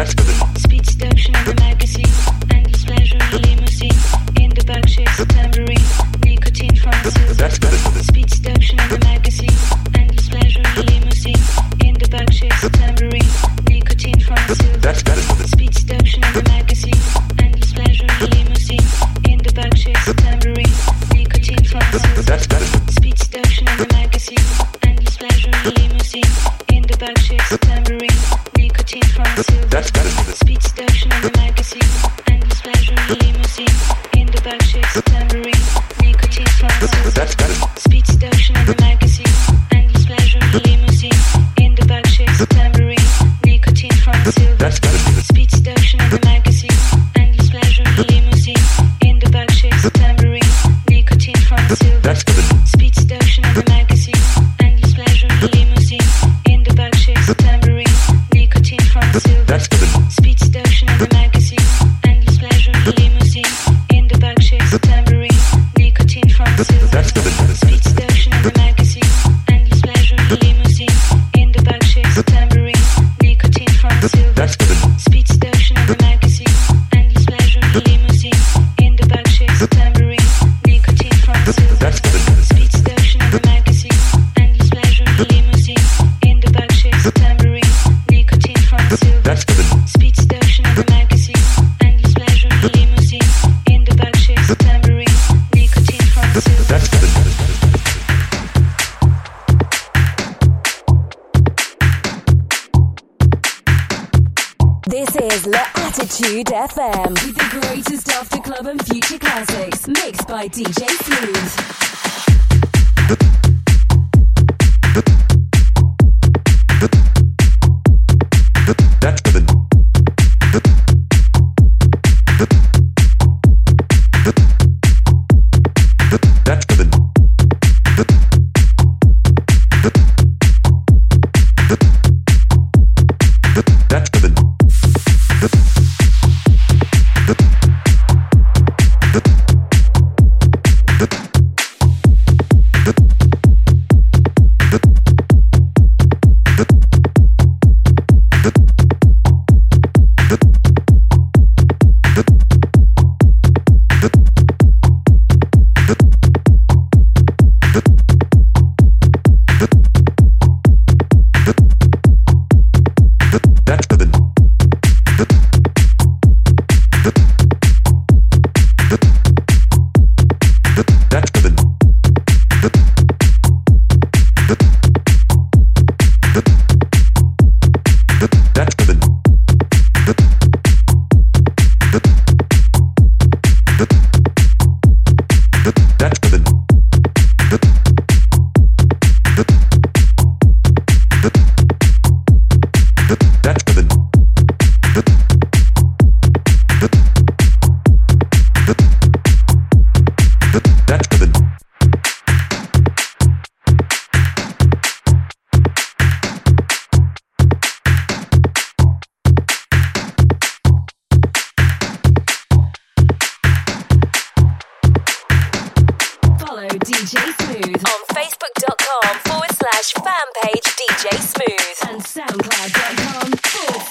Dutch for the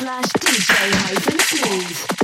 slash DJ and smooth.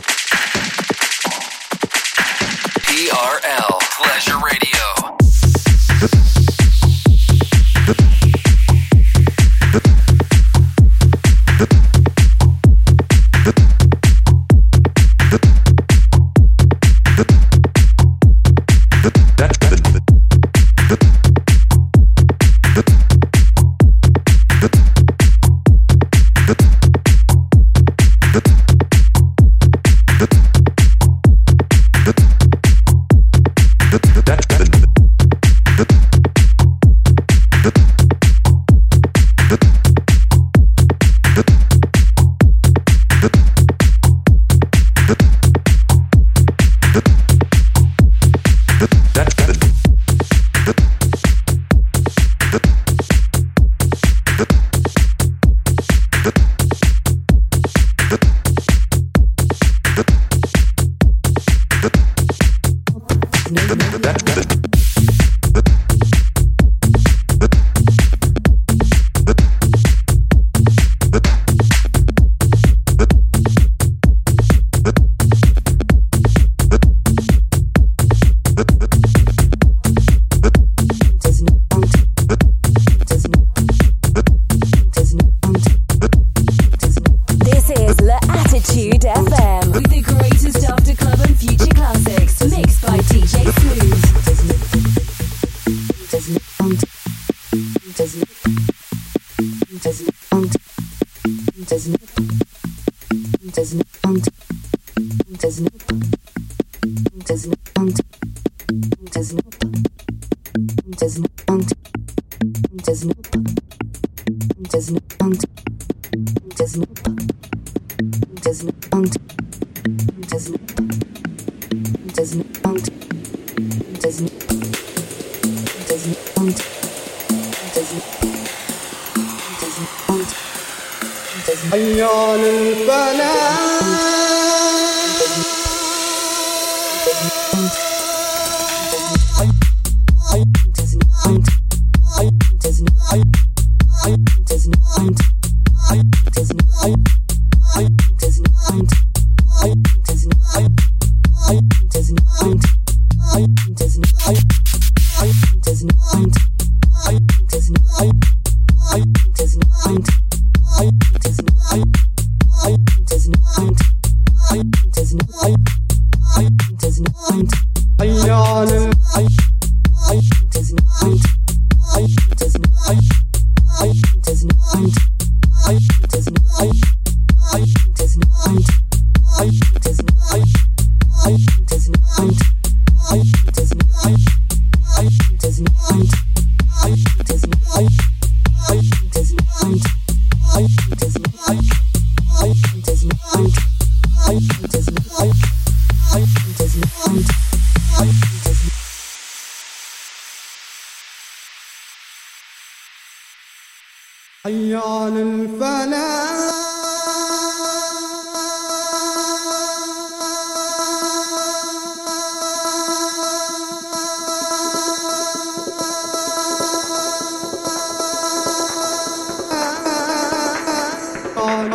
On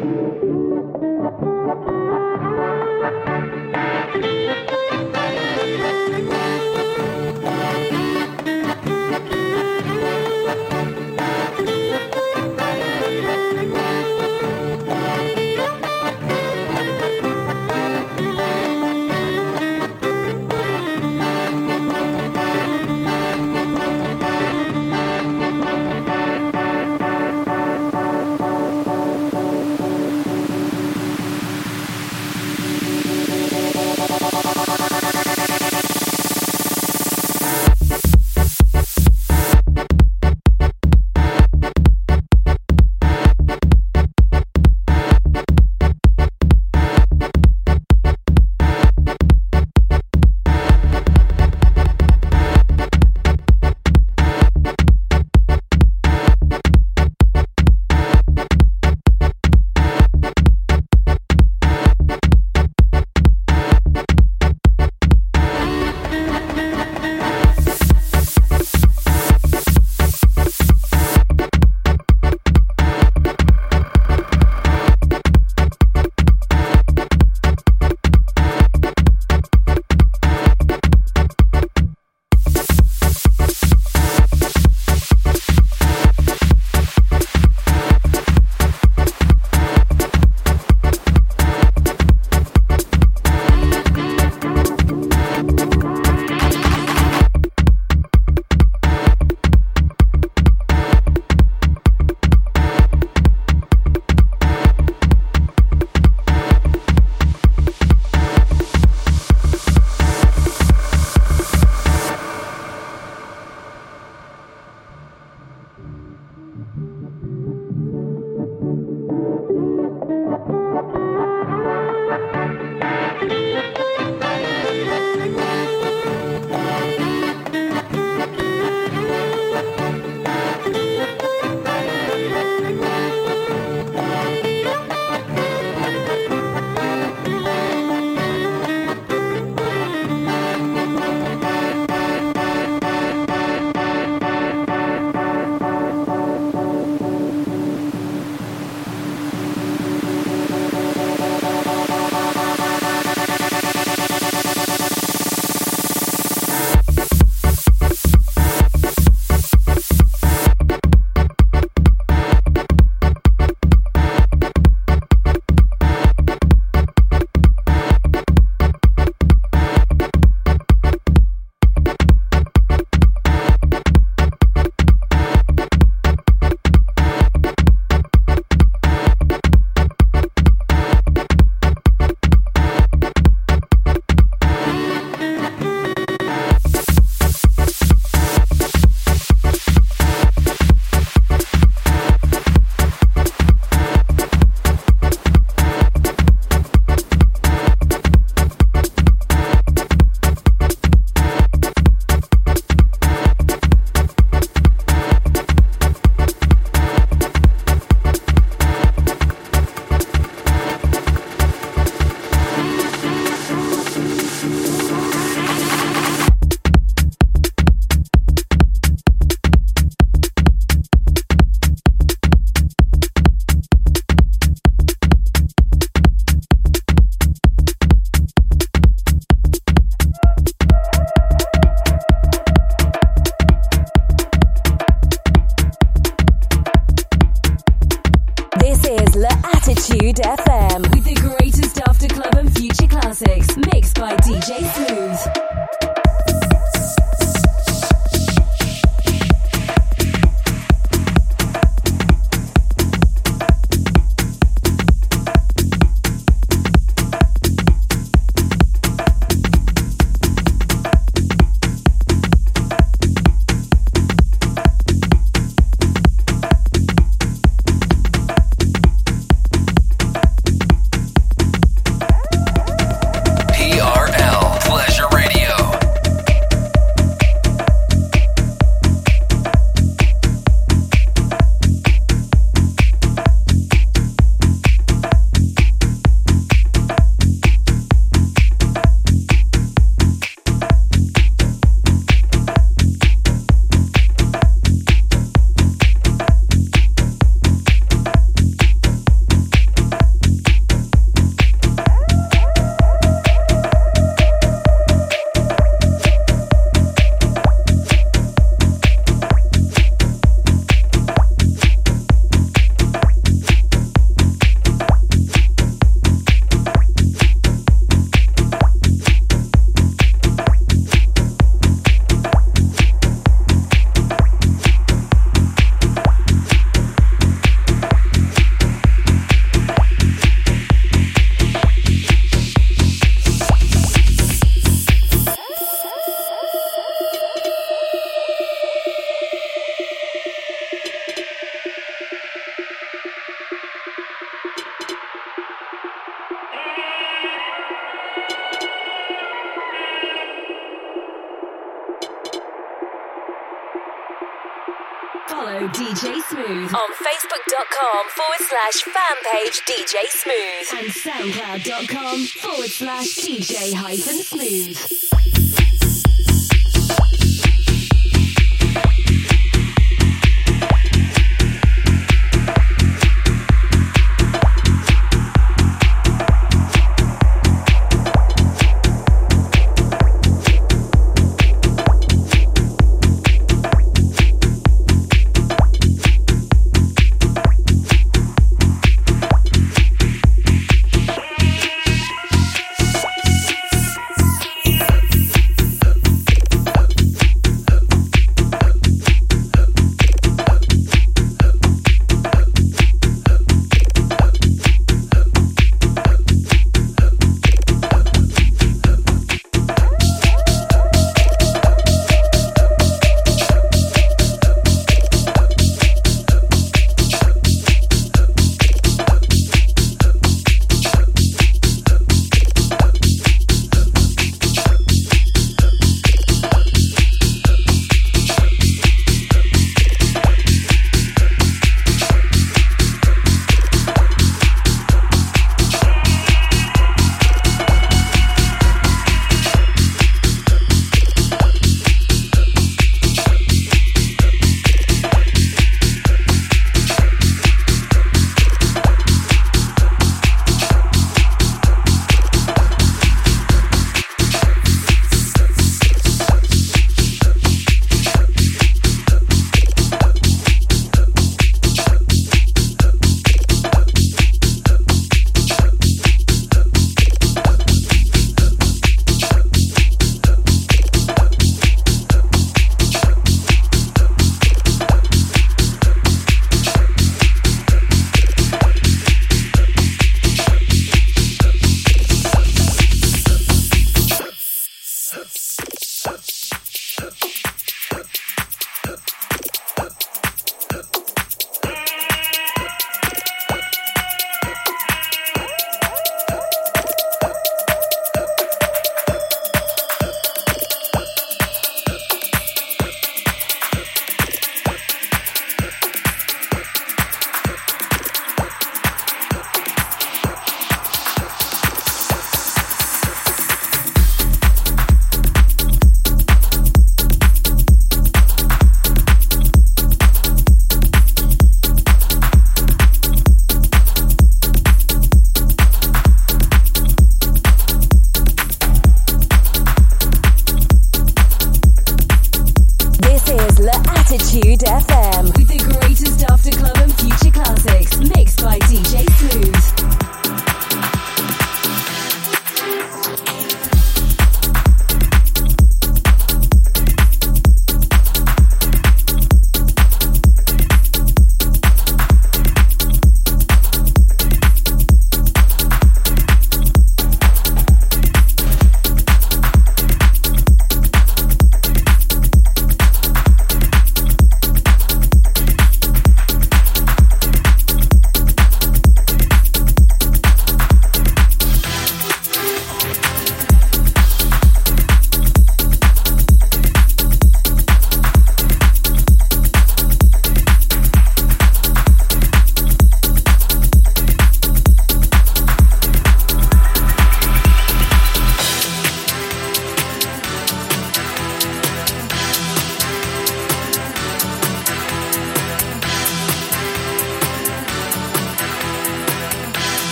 soundcloud.com forward slash DJ hyphen smooth.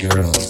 FM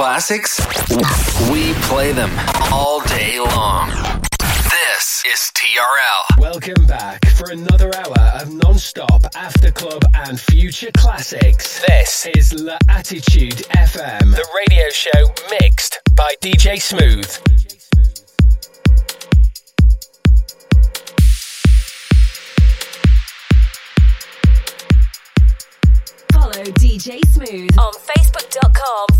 Classics, we play them all day long. This is TRL. Welcome back for another hour of non-stop after club and future classics. This is La Attitude FM, the radio show mixed by DJ Smooth. Follow DJ Smooth on Facebook.com forward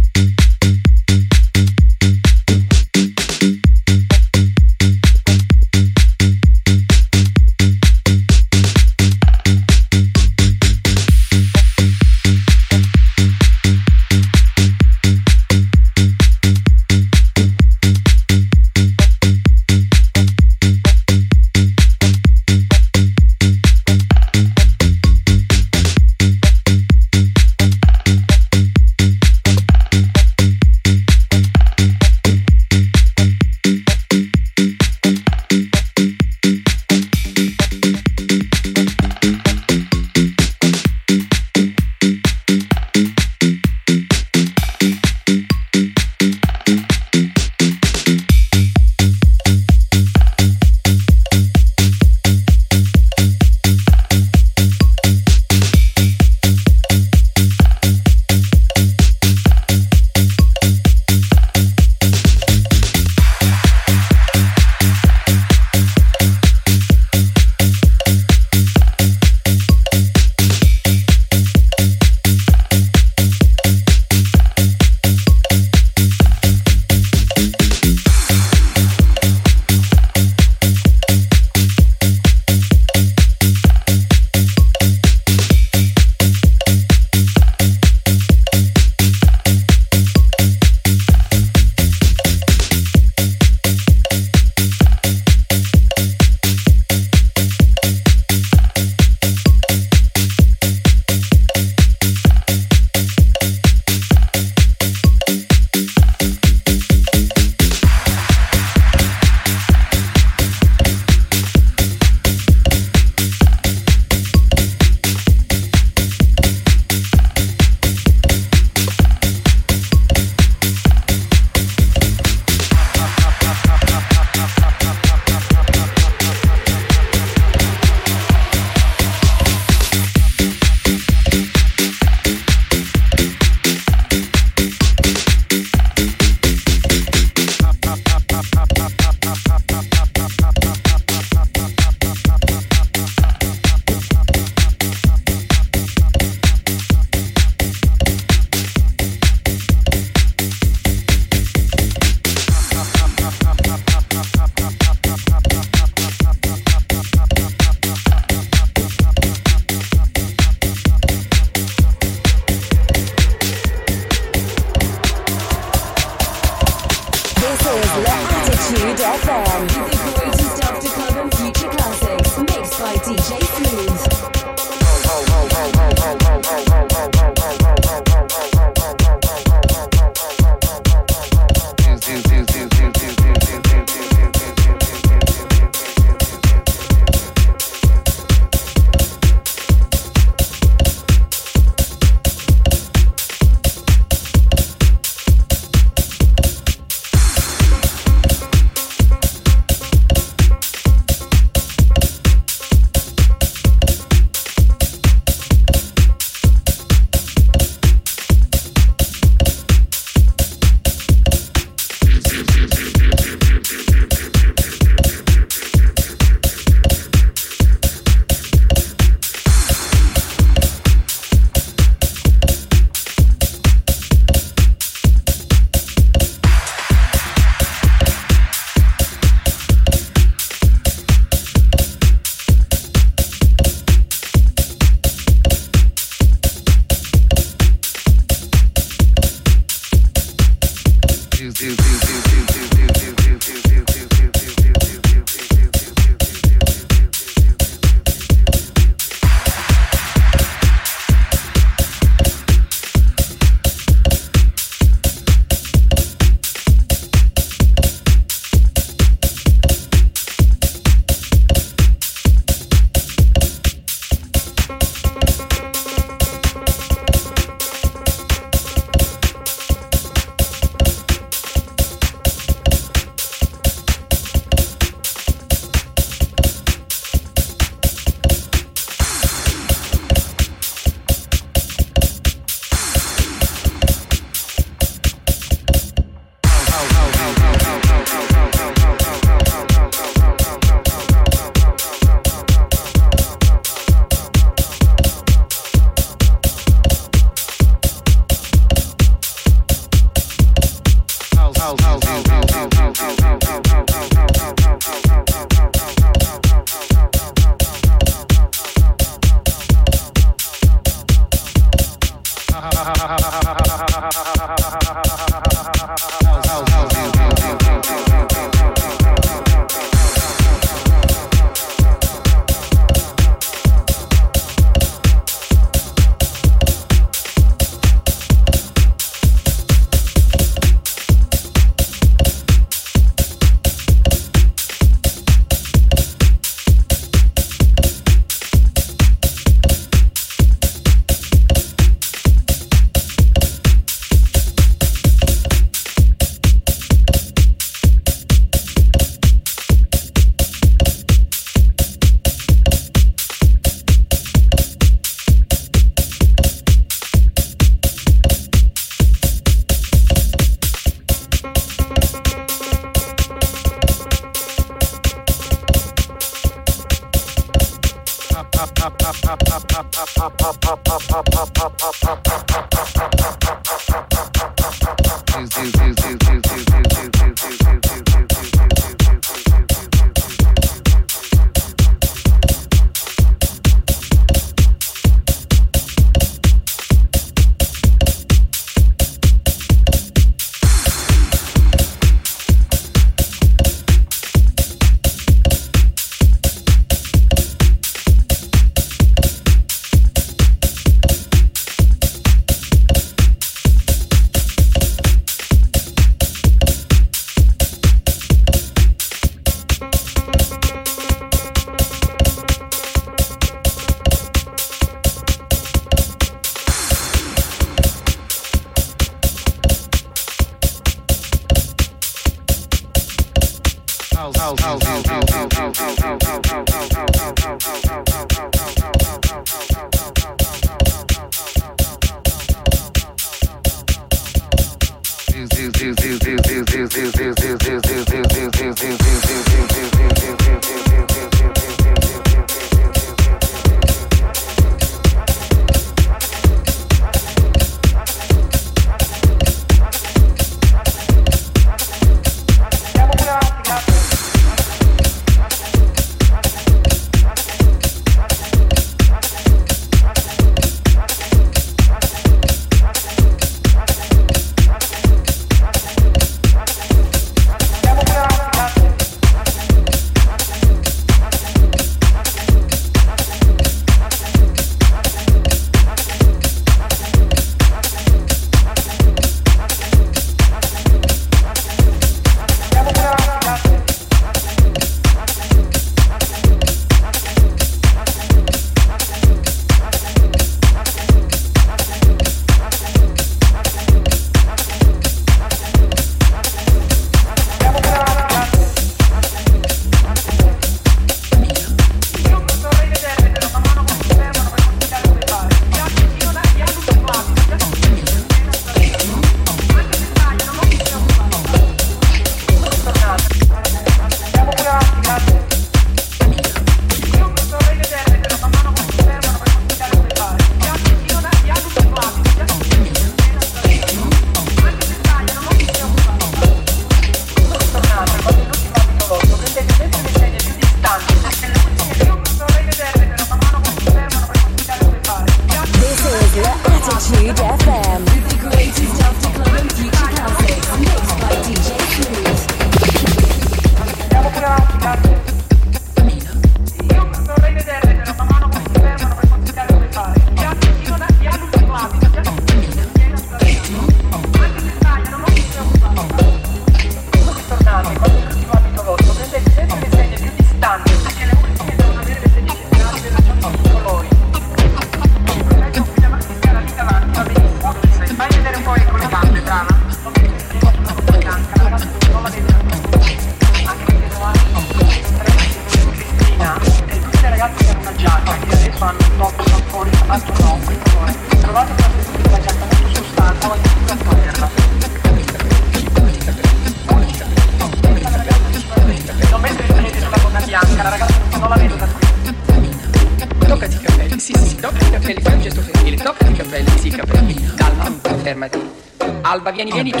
Vieni, vieni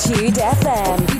L'Attitude FM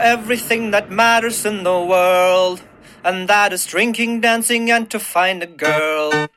Everything that matters in the world, and that is drinking, dancing, and to find a girl.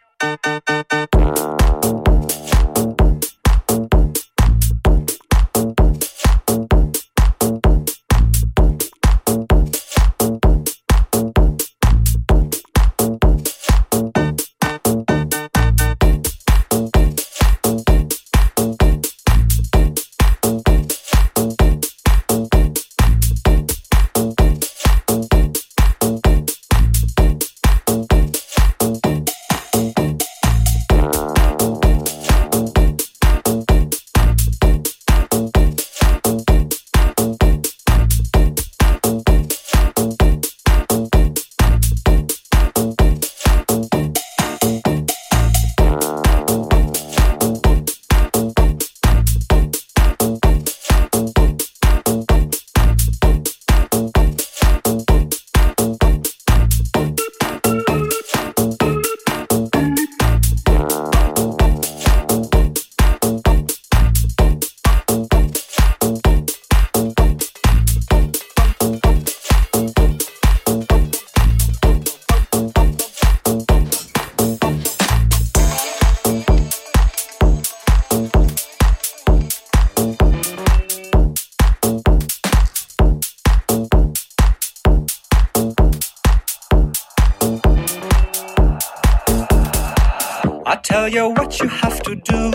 you what you have to do.